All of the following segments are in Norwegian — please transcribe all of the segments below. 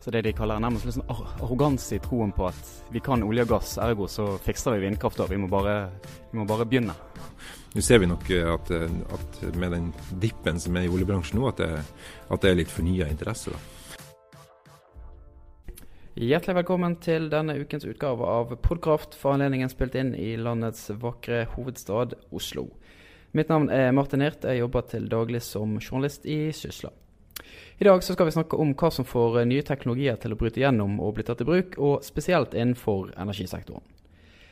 Så det de kaller nærmest liksom arroganse i troen på at vi kan olje og gass, ergo så fikser vi vindkraft. Vi må bare, vi må bare begynne. Nå ser vi nok at, at, med den dippen som er i oljebransjen nå, at det, at det er litt fornya interesse. da. Hjertelig velkommen til denne ukens utgave av Podkraft, for anledningen spilt inn i landets vakre hovedstad Oslo. Mitt navn er Martin Hirt, jeg jobber til daglig som journalist i Sysla. I dag skal vi snakke om hva som får nye teknologier til å bryte gjennom og bli tatt i bruk, og spesielt innenfor energisektoren.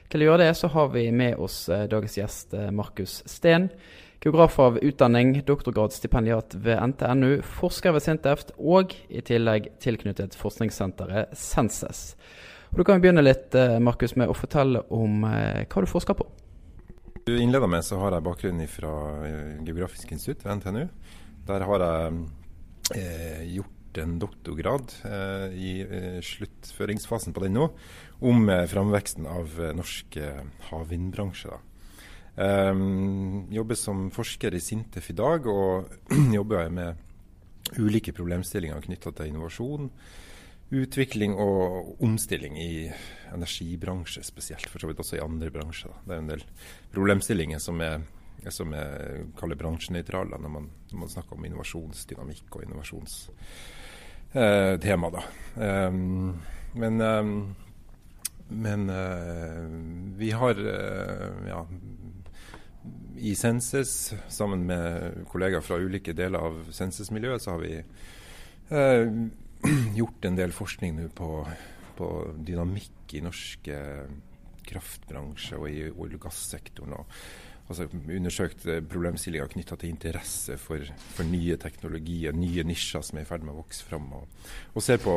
Til å gjøre det så har vi med oss eh, dagens gjest eh, Markus Steen. Geograf av utdanning, doktorgradsstipendiat ved NTNU, forsker ved Sintef og i tillegg tilknyttet forskningssenteret Senses. Da kan begynne litt eh, Markus, med å fortelle om hva du forsker på. Du innleder med så har jeg bakgrunn fra Geografisk institutt ved NTNU. Der har jeg eh, gjort en doktorgrad eh, i eh, sluttføringsfasen på den nå, om eh, framveksten av eh, norsk eh, havvindbransje. Jobber som forsker i Sintef i dag, og jobber med ulike problemstillinger knytta til innovasjon, utvikling og omstilling i energibransje spesielt, for så vidt også i andre bransjer. Da. Det er en del problemstillinger som er som jeg kaller bransjenøytrale når, når, man snakker om innovasjonsdynamikk og innovasjonstema. Eh, um, men um, men uh, vi har uh, ja, i Senses, sammen med kollegaer fra ulike deler av Senses-miljøet, så har vi uh, gjort en del forskning nå på, på, dynamikk i norsk kraftbransje og i olje- og gassektoren. Og altså, undersøkt eh, problemstillinger knytta til interesse for, for, nye teknologier, nye nisjer som er i ferd med å vokse fram. Og, og ser på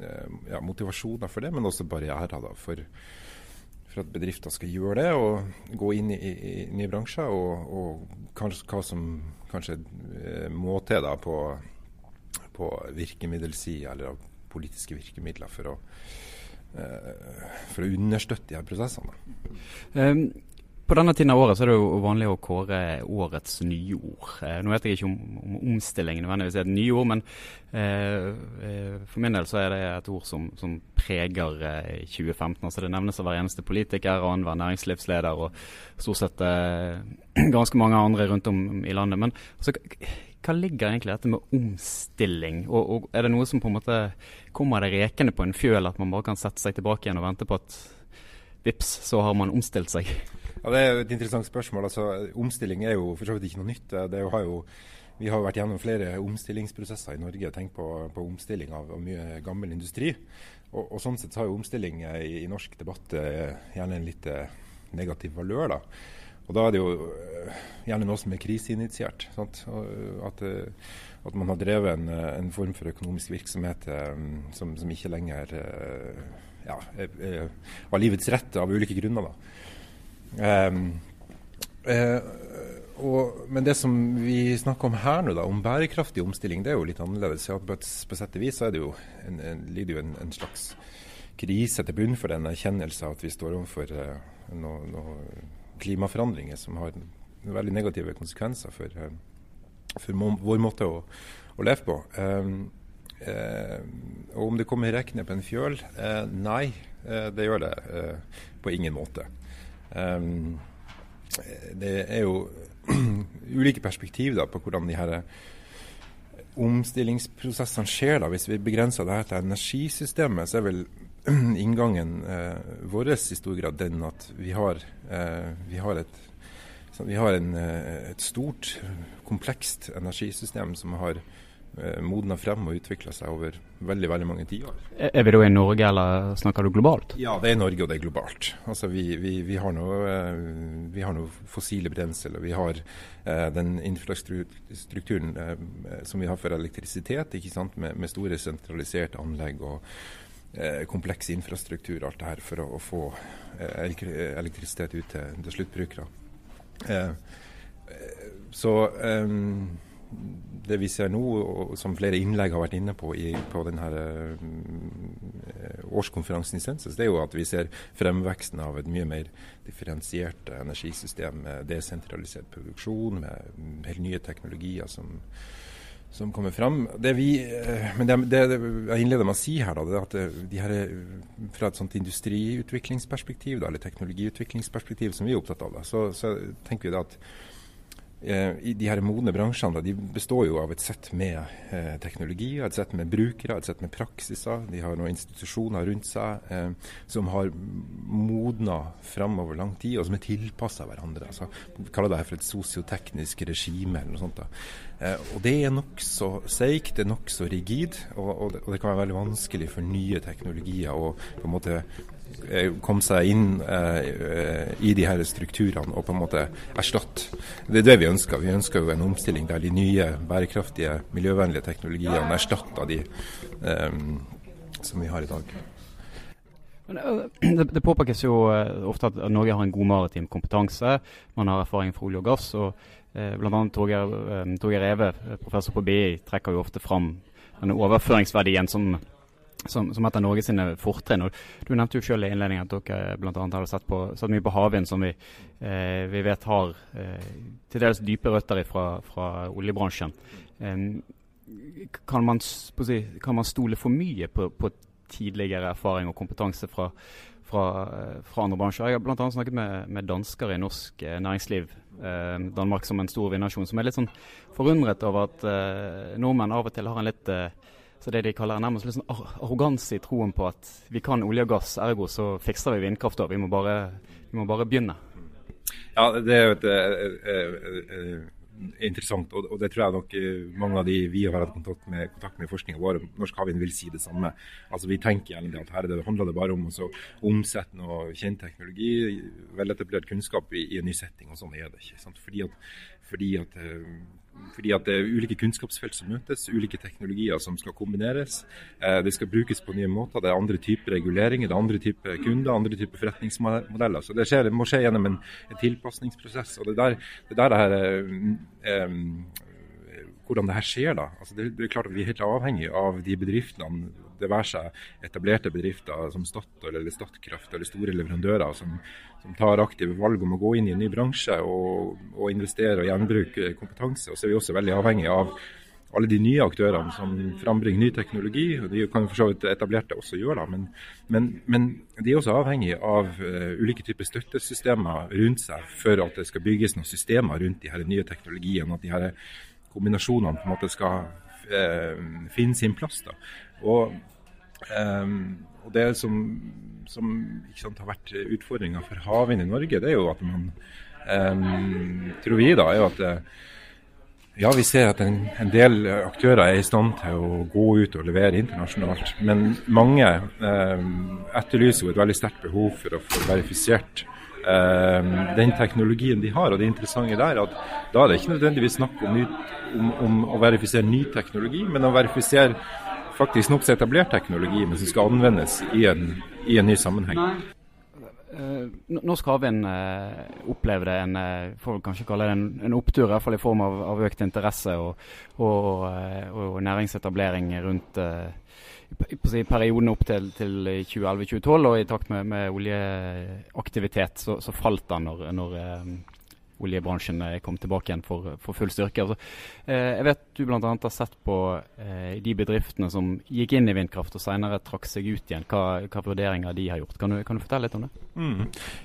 eh, ja, motivasjoner for det, men også barrierer da, for, for, at bedrifter skal gjøre det og gå inn i, i, i nye bransjer. Og, og hva som kanskje eh, må til da, på, på virkemiddelsida eller av politiske virkemidler for å, for å understøtte de her prosessene. Um, på denne tiden av året så er det jo vanlig å kåre årets nyord. Eh, nå vet jeg ikke om, om omstilling nødvendigvis er et nyord, men eh, eh, for min del så er det et ord som, som preger eh, 2015. altså Det nevnes av hver eneste politiker, annenhver næringslivsleder og stort sett eh, ganske mange andre rundt om i landet. Men altså, hva ligger egentlig dette med omstilling? Og, og, Er det noe som på en måte kommer det rekende på en fjøl, at man bare kan sette seg tilbake igjen og vente på at vips, så har man omstilt seg? Ja, Det er jo et interessant spørsmål. Altså, omstilling er jo for så vidt ikke noe nytt. Det har jo, vi har jo vært gjennom flere omstillingsprosesser i Norge. Tenk på, på omstilling av, av, mye gammel industri. Og, og, Sånn sett så har jo omstilling i, i norsk debatt eh, gjerne en litt eh, negativ valør. da. Og Da er det jo eh, gjerne noe som er kriseinitiert. At, at, man har drevet en, en, form for økonomisk virksomhet som, som ikke lenger ja, var livets rett av ulike grunner. da. Um, uh, og, men det som vi snakker om her nå, da, om bærekraftig omstilling, det er jo litt annerledes. Ja, på, et, på sett og vis så det jo en, en, ligger jo en, en, slags krise til bunn for den erkjennelse at vi står overfor uh, noen no klimaforandringer som har veldig negative konsekvenser for, uh, for må, vår måte å, å leve på. Um, og om det kommer rekne på en fjøl? nei, det gjør det på ingen måte. Um, det er jo ulike perspektiv da, på hvordan de her omstillingsprosessene skjer. da. Hvis vi begrenser det her til energisystemet, så er vel inngangen eh, vår i stor grad den at vi har, eh, vi har, et, vi har en, eh, et, stort, komplekst energisystem som har Eh, modna frem og utvikla seg over veldig veldig mange tiår. Er vi da i Norge, eller snakker du globalt? Ja, det er Norge og det er globalt. Altså, vi, vi, vi, har noe, eh, vi, har noe, fossile brensel, og vi har eh, den infrastrukturen eh, som vi har for elektrisitet, ikke sant? Med, med store sentraliserte anlegg og eh, kompleks infrastruktur, alt det her, for å, å få eh, elektrisitet ut til, til sluttbrukere. så det vi ser nå, og som flere innlegg har vært inne på i, på denne uh, årskonferansen i Sensus, det er jo at vi ser fremveksten av et mye mer differensiert energisystem med desentralisert produksjon, med helt nye teknologier som, som kommer fram. Det vi, eh, men det, det, jeg innleder med å si her, da, det er at de her, fra et sånt industriutviklingsperspektiv, da, eller teknologiutviklingsperspektiv som vi er opptatt av, da, så, så tenker vi da at Eh, i de her modne bransjene de består jo av et sett med eh, teknologier, et sett med brukere, et sett med praksiser. De har noen institusjoner rundt seg eh, som har modna framover lang tid, og som er tilpassa hverandre. Altså, vi kaller det her for et sosioteknisk regime eller noe sånt. Eh, og Det er nokså seigt, det er nokså rigid, og, og, det, og det kan være veldig vanskelig for nye teknologier å på en måte Eh, komme seg inn eh, i de her strukturene og på en måte erstatte. Det er det vi ønsker. Vi ønsker jo en omstilling der de nye, bærekraftige, miljøvennlige teknologiene erstatter de eh, som vi har i dag. Eh, det, det, påpekes jo ofte at Norge har en god maritim kompetanse. Man har erfaring fra olje og gass. og eh, Bl.a. Torgeir, eh, Torgeir Eve, professor på BI, trekker jo ofte fram denne overføringsverdien som som, som et av Norges fortrinn. Du nevnte jo selv i innledningen at dere bl.a. hadde sett, på, sett mye på havvind, som vi, eh, vi, vet har eh, til dels dype røtter fra, fra oljebransjen. Eh, kan, man, kan, man, stole for mye på, på tidligere erfaring og kompetanse fra, fra, fra andre bransjer? Jeg har bl.a. snakket med, med, dansker i norsk eh, næringsliv. Eh, Danmark som en stor vinnasjon, som er litt sånn forundret over at eh, nordmenn av og til har en litt så det de kaller nærmest litt sånn arroganse i troen på at vi kan olje og gass, ergo så fikser vi vindkraft. Vi må bare, vi må bare begynne. Ja, det er jo et, et, et, et interessant, og, det tror jeg nok eh, mange av de vi har hatt kontakt med, kontakt med forskninga vår, Norsk Havvind vil si det samme. Altså Vi tenker gjerne at her det handler det bare om å omsette noe kjent teknologi, veletablert kunnskap i, i, en ny setting, og sånn er det ikke. Sant? Fordi at, fordi at eh, fordi at det er ulike kunnskapsfelt som møtes, ulike teknologier som skal kombineres. Eh, det skal brukes på nye måter. Det er andre typer reguleringer, det er andre typer kunder, andre typer forretningsmodeller. Så det, skjer, det må skje gjennom en, en tilpasningsprosess. og Det er der det, der er, eh, eh, hvordan det her skjer. da. Altså det, det, er klart at Vi er helt avhengig av de bedriftene, det være seg etablerte bedrifter som Statoil eller Statkraft eller store leverandører som som tar aktive valg om å gå inn i en ny bransje og, og investere og gjenbruke kompetanse. Og så er vi også veldig avhengig av alle de nye aktørene som frambringer ny teknologi. og De kan for så vidt etablerte også gjøre det, men, men, men, de er også avhengig av uh, ulike typer støttesystemer rundt seg for at det skal bygges noen systemer rundt de her nye teknologiene. At de her kombinasjonene på en måte skal finne sin plass. Da. Og, um, og det som som sant, har vært utfordringa for havvind i Norge, det er jo at man um, Tror vi da, er at eh, ja, vi ser at en, en, del aktører er i stand til å gå ut og levere internasjonalt. Men mange eh, etterlyser jo et veldig sterkt behov for å få verifisert eh, den teknologien de har. Og det interessante der er at da er det ikke nødvendigvis snakk om, ny, om, om å verifisere ny teknologi, men å verifisere faktisk nokså etablert teknologi, men som skal anvendes i en, i en ny sammenheng. Uh, Norsk Havvind uh, opplevde en uh, får kanskje kalle det en, en opptur, i hvert fall i form av, av økt interesse og, og, og næringsetablering rundt i perioden opp til, til 2011-2012. Og i takt med, med oljeaktivitet så, så, falt den når, når oljebransjen kom tilbake igjen for, for full styrke. Altså, eh, jeg vet du bl.a. har sett på eh, de bedriftene som gikk inn i vindkraft og senere trakk seg ut igjen. Hva, hva vurderinger de har gjort. Kan du, kan du fortelle litt om det? Mm.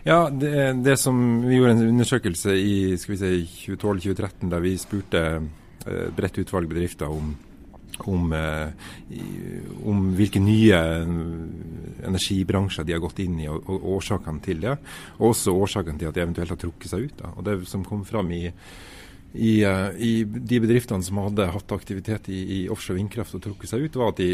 Ja, det, det, som Vi gjorde en undersøkelse i si, 2012-2013 der vi spurte eh, bredt utvalg bedrifter om om, eh, om, hvilke nye energibransjer de har gått inn i, og, og årsakene til det. Og også årsakene til at de eventuelt har trukket seg ut. Da. Og Det som kom fram i, i, eh, i, de bedriftene som hadde hatt aktivitet i, i offshore vindkraft og trukket seg ut, var at de,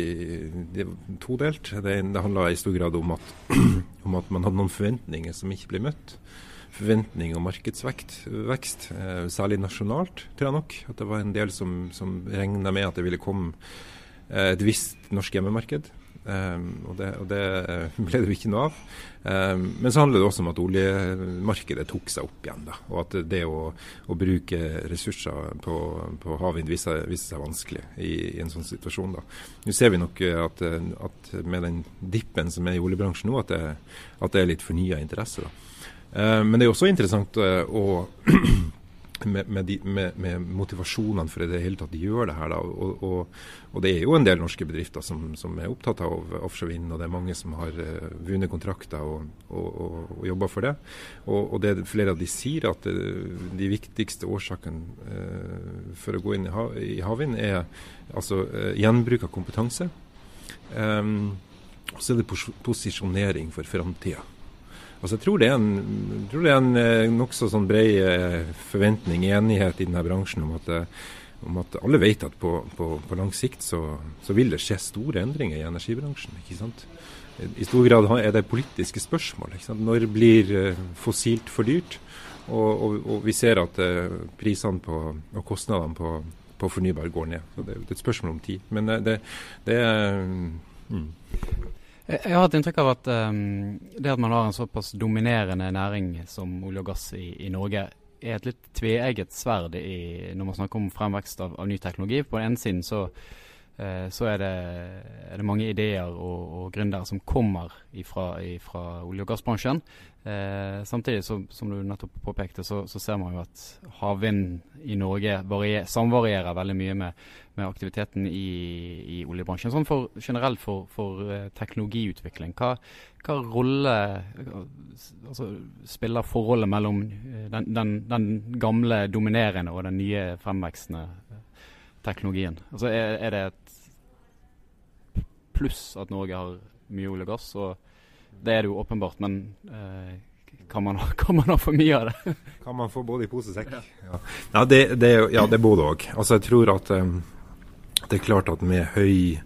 de var todelt. Det, det handla i stor grad om at, om at man hadde noen forventninger som ikke ble møtt forventning om markedsvekst, eh, særlig nasjonalt, tror jeg nok. At det var en del som, som regna med at det ville komme eh, et visst norsk hjemmemarked. Um, og, det, og, det, ble det jo ikke noe av. Um, men så handler det også om at oljemarkedet tok seg opp igjen. Da, og at det å, å bruke ressurser på, på havvind viser, viste, seg vanskelig i, i, en sånn situasjon. Da. Nå ser vi nok at, at med den dippen som er i oljebransjen nå, at det, at det er litt fornya interesse. da. Eh, men det er også interessant eh, å, med, med, de, med, motivasjonene for i det hele tatt gjør det her. Og, og, og, det er jo en del norske bedrifter som, som er opptatt av offshore vind, og det er mange som har uh, vunnet kontrakter og, og, jobber for det. Og, det flere av de sier, at det, de viktigste årsakene uh, for å gå inn i, hav, i havvind er altså uh, gjenbruk av kompetanse. Um, og så er det pos posisjonering for framtida. Altså, jeg tror det er en, tror det en eh, nokså sånn bred eh, forventning, enighet i denne bransjen om at, eh, om at alle vet at på, på, på lang sikt så, så, vil det skje store endringer i energibransjen. ikke sant? I stor grad er det politiske spørsmål. ikke sant? Når blir fossilt for dyrt? Og, og, og vi ser at prisene på, og kostnadene på, på, fornybar går ned. Så det, det, er et spørsmål om tid. Men det, det er mm. Jeg har hatt inntrykk av at um, det at man har en såpass dominerende næring som olje og gass i, i Norge, er et litt tveegget sverd når man snakker om fremvekst av, av ny teknologi. På den ene siden så, så er, det, er, det, mange ideer og, og gründere som kommer fra olje- og gassbransjen. Eh, samtidig så, som du nettopp påpekte, så, så ser man jo at havvind i Norge varier, samvarierer veldig mye med med aktiviteten i, i oljebransjen. Sånn for, generelt for, for uh, teknologiutvikling, hva, hva rolle altså, spiller forholdet mellom eh, den, den, den, gamle, dominerende og den nye fremvekstende teknologien? Altså, er, er, det et pluss at Norge har mye olje og gass? og Det er det jo åpenbart, men eh, kan man, kan man, ha for mye av det? kan man få både i pose og sekk? Ja. Ja. det, det, ja, det både òg. Altså, jeg tror at um, det er klart at med høy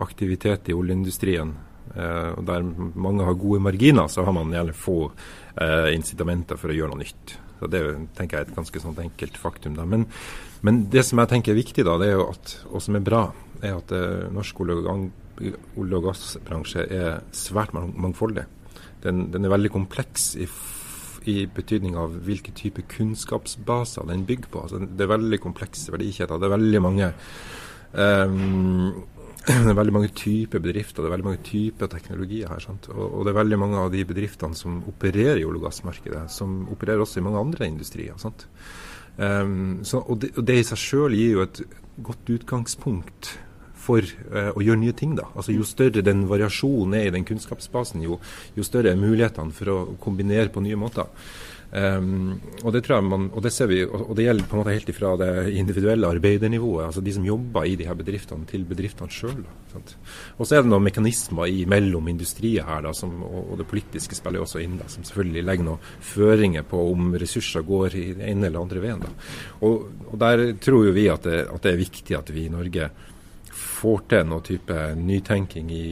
aktivitet i oljeindustrien, og der mange har gode marginer, så har man gjerne få uh, incitamenter for å gjøre noe nytt. Så Det tenker jeg er et ganske sånt enkelt faktum. da. Men, men, det som jeg tenker er viktig, da, det er jo at, og som er bra, er at uh, norsk olje- og gassbransje er svært mangfoldig. Den, den er veldig kompleks i, i betydning av hvilke type kunnskapsbaser den bygger på. Altså, det er veldig komplekse verdikjeder. Det er veldig mange Um, det er veldig mange typer bedrifter, det er veldig mange typer teknologier her. Og, og, det er veldig mange av de bedriftene som opererer i olje- og gassmarkedet, som opererer også i mange andre industrier. Um, så, og, det, og, det, i seg sjøl gir jo et godt utgangspunkt for uh, å gjøre nye ting. da. Altså Jo større den variasjonen er i den kunnskapsbasen, jo, jo større er mulighetene for å kombinere på nye måter. Um, og det tror jeg man, og det ser vi, og det gjelder på en måte helt ifra det individuelle arbeidernivået, altså de som jobber i de her bedriftene, til bedriftene sjøl. Og så er det noen mekanismer i, mellom industrier her, da, som, og, og, det politiske spiller også inn, da, som selvfølgelig legger noen føringer på om ressurser går i den ene eller andre veien. Da. Og, og der tror jo vi at det, at det er viktig at vi i Norge får til noe type nytenking i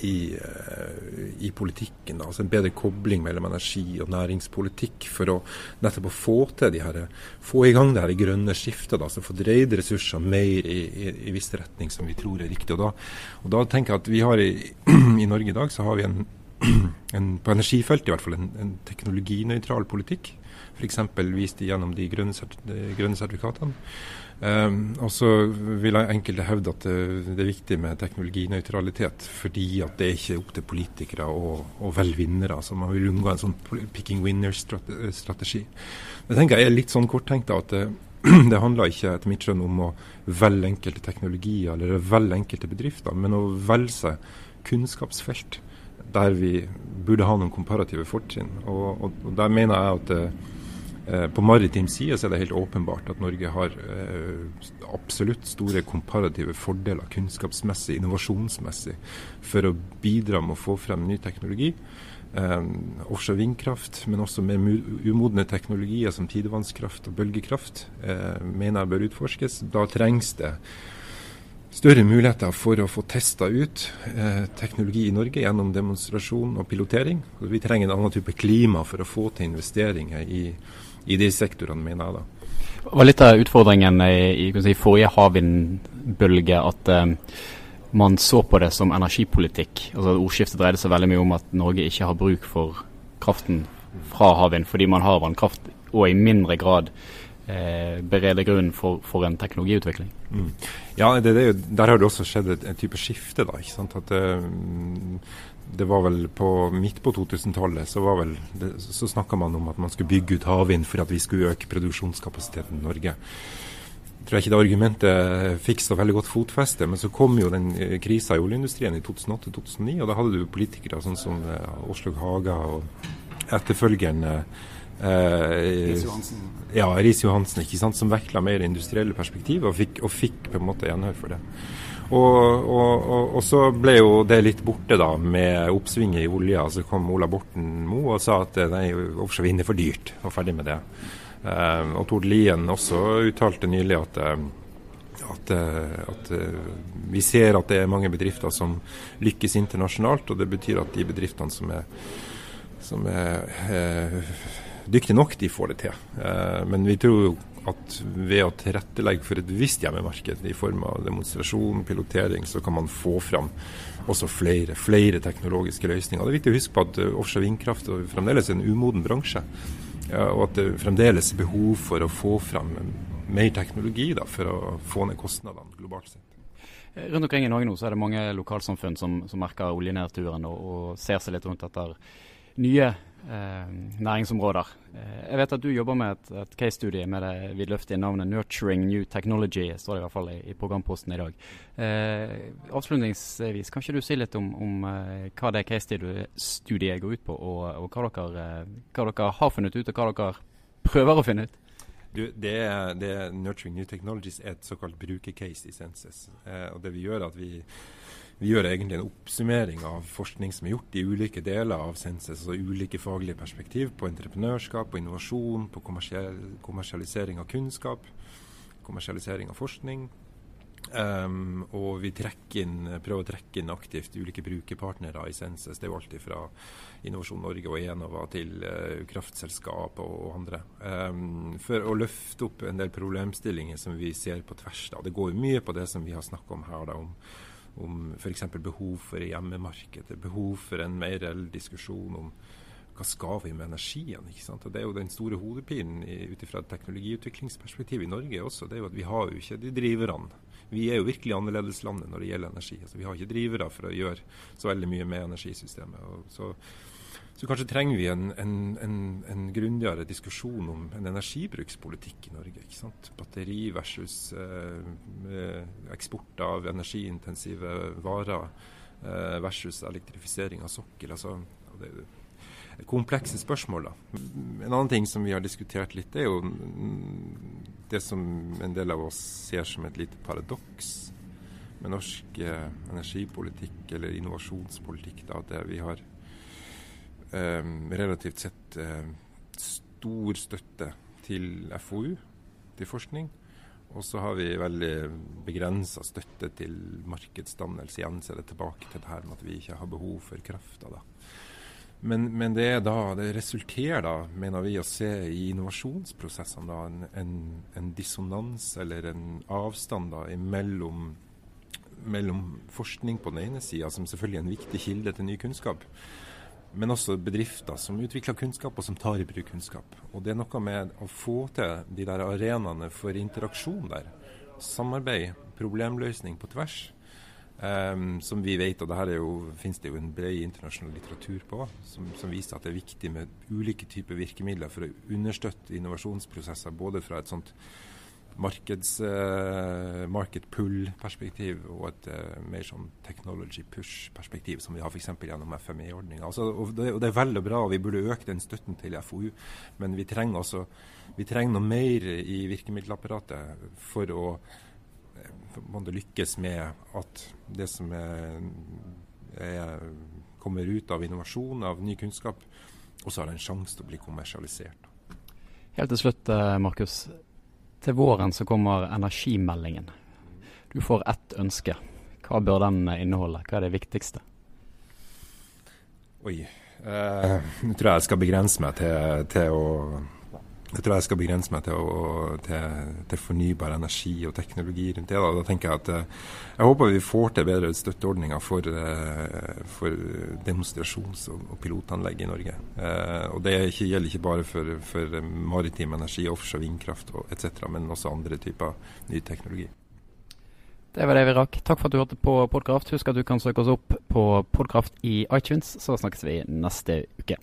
i, eh, i, politikken. Altså en bedre kobling mellom energi og næringspolitikk for å nettopp få til de her, få i gang det her grønne skiftet. Da, så få dreid ressurser mer i, i, i viss retning som vi tror er riktig. Og da, og da tenker jeg at vi har i, i Norge i dag så har vi en, en, på energifeltet i hvert fall en, en teknologinøytral politikk. F.eks. vist gjennom de grønne, sertifikatene. Um, og så vil enkelte hevde at det, er viktig med teknologinøytralitet, fordi at det er ikke opp til politikere å, å velge vinnere. Så man vil unngå en sånn picking winners-strategi. Det tenker jeg er litt sånn korttenkt at det, det handler ikke etter mitt skjønn om å velge enkelte teknologier eller velge enkelte bedrifter, men å velge seg kunnskapsfelt der vi burde ha noen komparative fortrinn. Og, og, og der mener jeg at Eh, på maritim side så er det helt åpenbart at Norge har eh, absolutt store komparative fordeler kunnskapsmessig, innovasjonsmessig, for å bidra med å få frem ny teknologi. Eh, offshore vindkraft, men også mer umodne teknologier som tidevannskraft og bølgekraft, eh, mener jeg bør utforskes. Da trengs det større muligheter for å få testa ut eh, teknologi i Norge gjennom demonstrasjon og pilotering. Vi trenger en annen type klima for å få til investeringer i i de sektorene, mine. da. Det var litt av utfordringen i, i forrige havvindbølge at eh, man så på det som energipolitikk. Altså Ordskiftet dreide seg veldig mye om at Norge ikke har bruk for kraften fra havvind fordi man har vannkraft, og i mindre grad eh, bereder grunnen for, for, en teknologiutvikling. Mm. Ja, det, det, der har det også skjedd et, et type skifte. da, ikke sant? At det, det var vel på midt på 2000-tallet så, var vel det, så snakka man om at man skulle bygge ut havvind for at vi skulle øke produksjonskapasiteten i Norge. Jeg tror ikke det argumentet fikk så veldig godt fotfeste, men så kom jo den eh, krisa i oljeindustrien i 2008-2009, og da hadde du politikere sånn som uh, Åslaug Haga og etterfølgeren Eh, Riis Johansen. Ja, Johansen, ikke sant, som vektla mer industrielle perspektiv, og fikk, og fikk på en måte gjenhør for det. Og, og, og, og, så ble jo det litt borte da med oppsvinget i olja. Så kom Ola Borten Moe og sa at nei, offshore vind er for dyrt, og ferdig med det. Uh, og Tord Lien også uttalte nylig at, uh, at, uh, at vi ser at det er mange bedrifter som lykkes internasjonalt, og det betyr at de bedriftene som er, som er dyktige nok, de får det til. men vi tror jo at ved å tilrettelegge for et visst hjemmemarked i form av demonstrasjon, pilotering, så kan man få fram også flere, flere teknologiske løsninger. Det er viktig å huske på at uh, offshore vindkraft er fremdeles en umoden bransje. Og at det fremdeles er behov for å få fram mer teknologi da, for å få ned kostnadene globalt sett. Rundt omkring i Norge nå så er det mange lokalsamfunn som, som merker oljenedturen og, og ser seg litt rundt etter nye eh, næringsområder. Eh, jeg vet at du jobber med et, et case-studie med det vidløftige navnet 'Nurturing New Technology', står det i hvert fall i, i programposten i dag. Eh, avslutningsvis, kan ikke du si litt om, om eh, hva det case-studiet går ut på, og, og hva, dere, eh, hva, dere, har funnet ut, og hva dere prøver å finne ut? Du, det, det 'Nurturing New Technologies' er et såkalt brukercase i Senses. Eh, og det vi gjør er at vi vi gjør egentlig en oppsummering av forskning som er gjort i ulike deler av Senses, altså ulike faglige perspektiv på entreprenørskap, på innovasjon, på kommersialisering av kunnskap, kommersialisering av forskning. Um, og vi inn, prøver å trekke inn aktivt ulike brukerpartnere i Senses. Det er jo alltid fra Innovasjon Norge og Enova til uh, kraftselskap og, og andre. Um, for å løfte opp en del problemstillinger som vi ser på tvers. Da. Det går jo mye på det som vi har snakka om her, da, om om f.eks. behov for hjemmemarkedet, behov for en mer reell diskusjon om hva skal vi med energien? ikke sant? Og Det er jo den store hodepinen ut fra et teknologiutviklingsperspektiv i Norge også. det er jo at Vi har jo ikke de driverne. Vi er jo virkelig annerledeslandet når det gjelder energi. altså Vi har ikke drivere for å gjøre så veldig mye med energisystemet. Og så så kanskje trenger vi en, en, en, en grundigere diskusjon om en energibrukspolitikk i Norge. ikke sant? Batteri versus eh, eksport av energiintensive varer eh, versus elektrifisering av sokkel. altså det er komplekse spørsmål. da. En annen ting som vi har diskutert litt, er jo det som en del av oss ser som et lite paradoks med norsk eh, energipolitikk eller innovasjonspolitikk. da, det vi har relativt sett eh, stor støtte til FoU, til forskning. Og så har vi veldig begrensa støtte til markedsdannelse. Igjen så er det tilbake til det her med at vi ikke har behov for krafta. da. Men, men, det, da, det resulterer da, mener vi, å se i innovasjonsprosessene da, en, en, en dissonans eller en avstand da, mellom, mellom forskning på den ene sida, som selvfølgelig er en viktig kilde til ny kunnskap, men også bedrifter som utvikler kunnskap, og som tar i bruk kunnskap. Og Det er noe med å få til de der arenaene for interaksjon der. Samarbeid, problemløsning på tvers. Um, som vi vet, og det her finnes det jo en bred internasjonal litteratur på, som, som, viser at det er viktig med ulike typer virkemidler for å understøtte innovasjonsprosesser, både fra et sånt markeds, uh, market pull-perspektiv og et uh, mer sånn technology push-perspektiv, som vi har f.eks. gjennom FME-ordninga. Altså, og, det, er vel og bra, og vi burde øke den støtten til FoU, men vi trenger, også, vi trenger noe mer i virkemiddelapparatet for å for lykkes med at det som er, er, kommer ut av innovasjon, av ny kunnskap, også har en sjanse til å bli kommersialisert. Helt til slutt, eh, Markus. Til våren så kommer energimeldingen. Du får ett ønske. Hva bør den inneholde? Hva er det viktigste? Oi. Eh, nå tror jeg jeg skal begrense meg til, til å, jeg tror jeg skal begrense meg til, å, til, til fornybar energi og teknologi rundt det. Da, da tenker Jeg at eh, jeg håper vi får til bedre støtteordninger for, eh, for demonstrasjons- og pilotanlegg i Norge. Eh, og Det gjelder ikke bare for, for maritim energi, offshore vindkraft etc., men også andre typer ny teknologi. Det var det vi rakk. Takk for at du hørte på Podkraft. Husk at du kan søke oss opp på Podkraft i iTunes, så snakkes vi neste uke.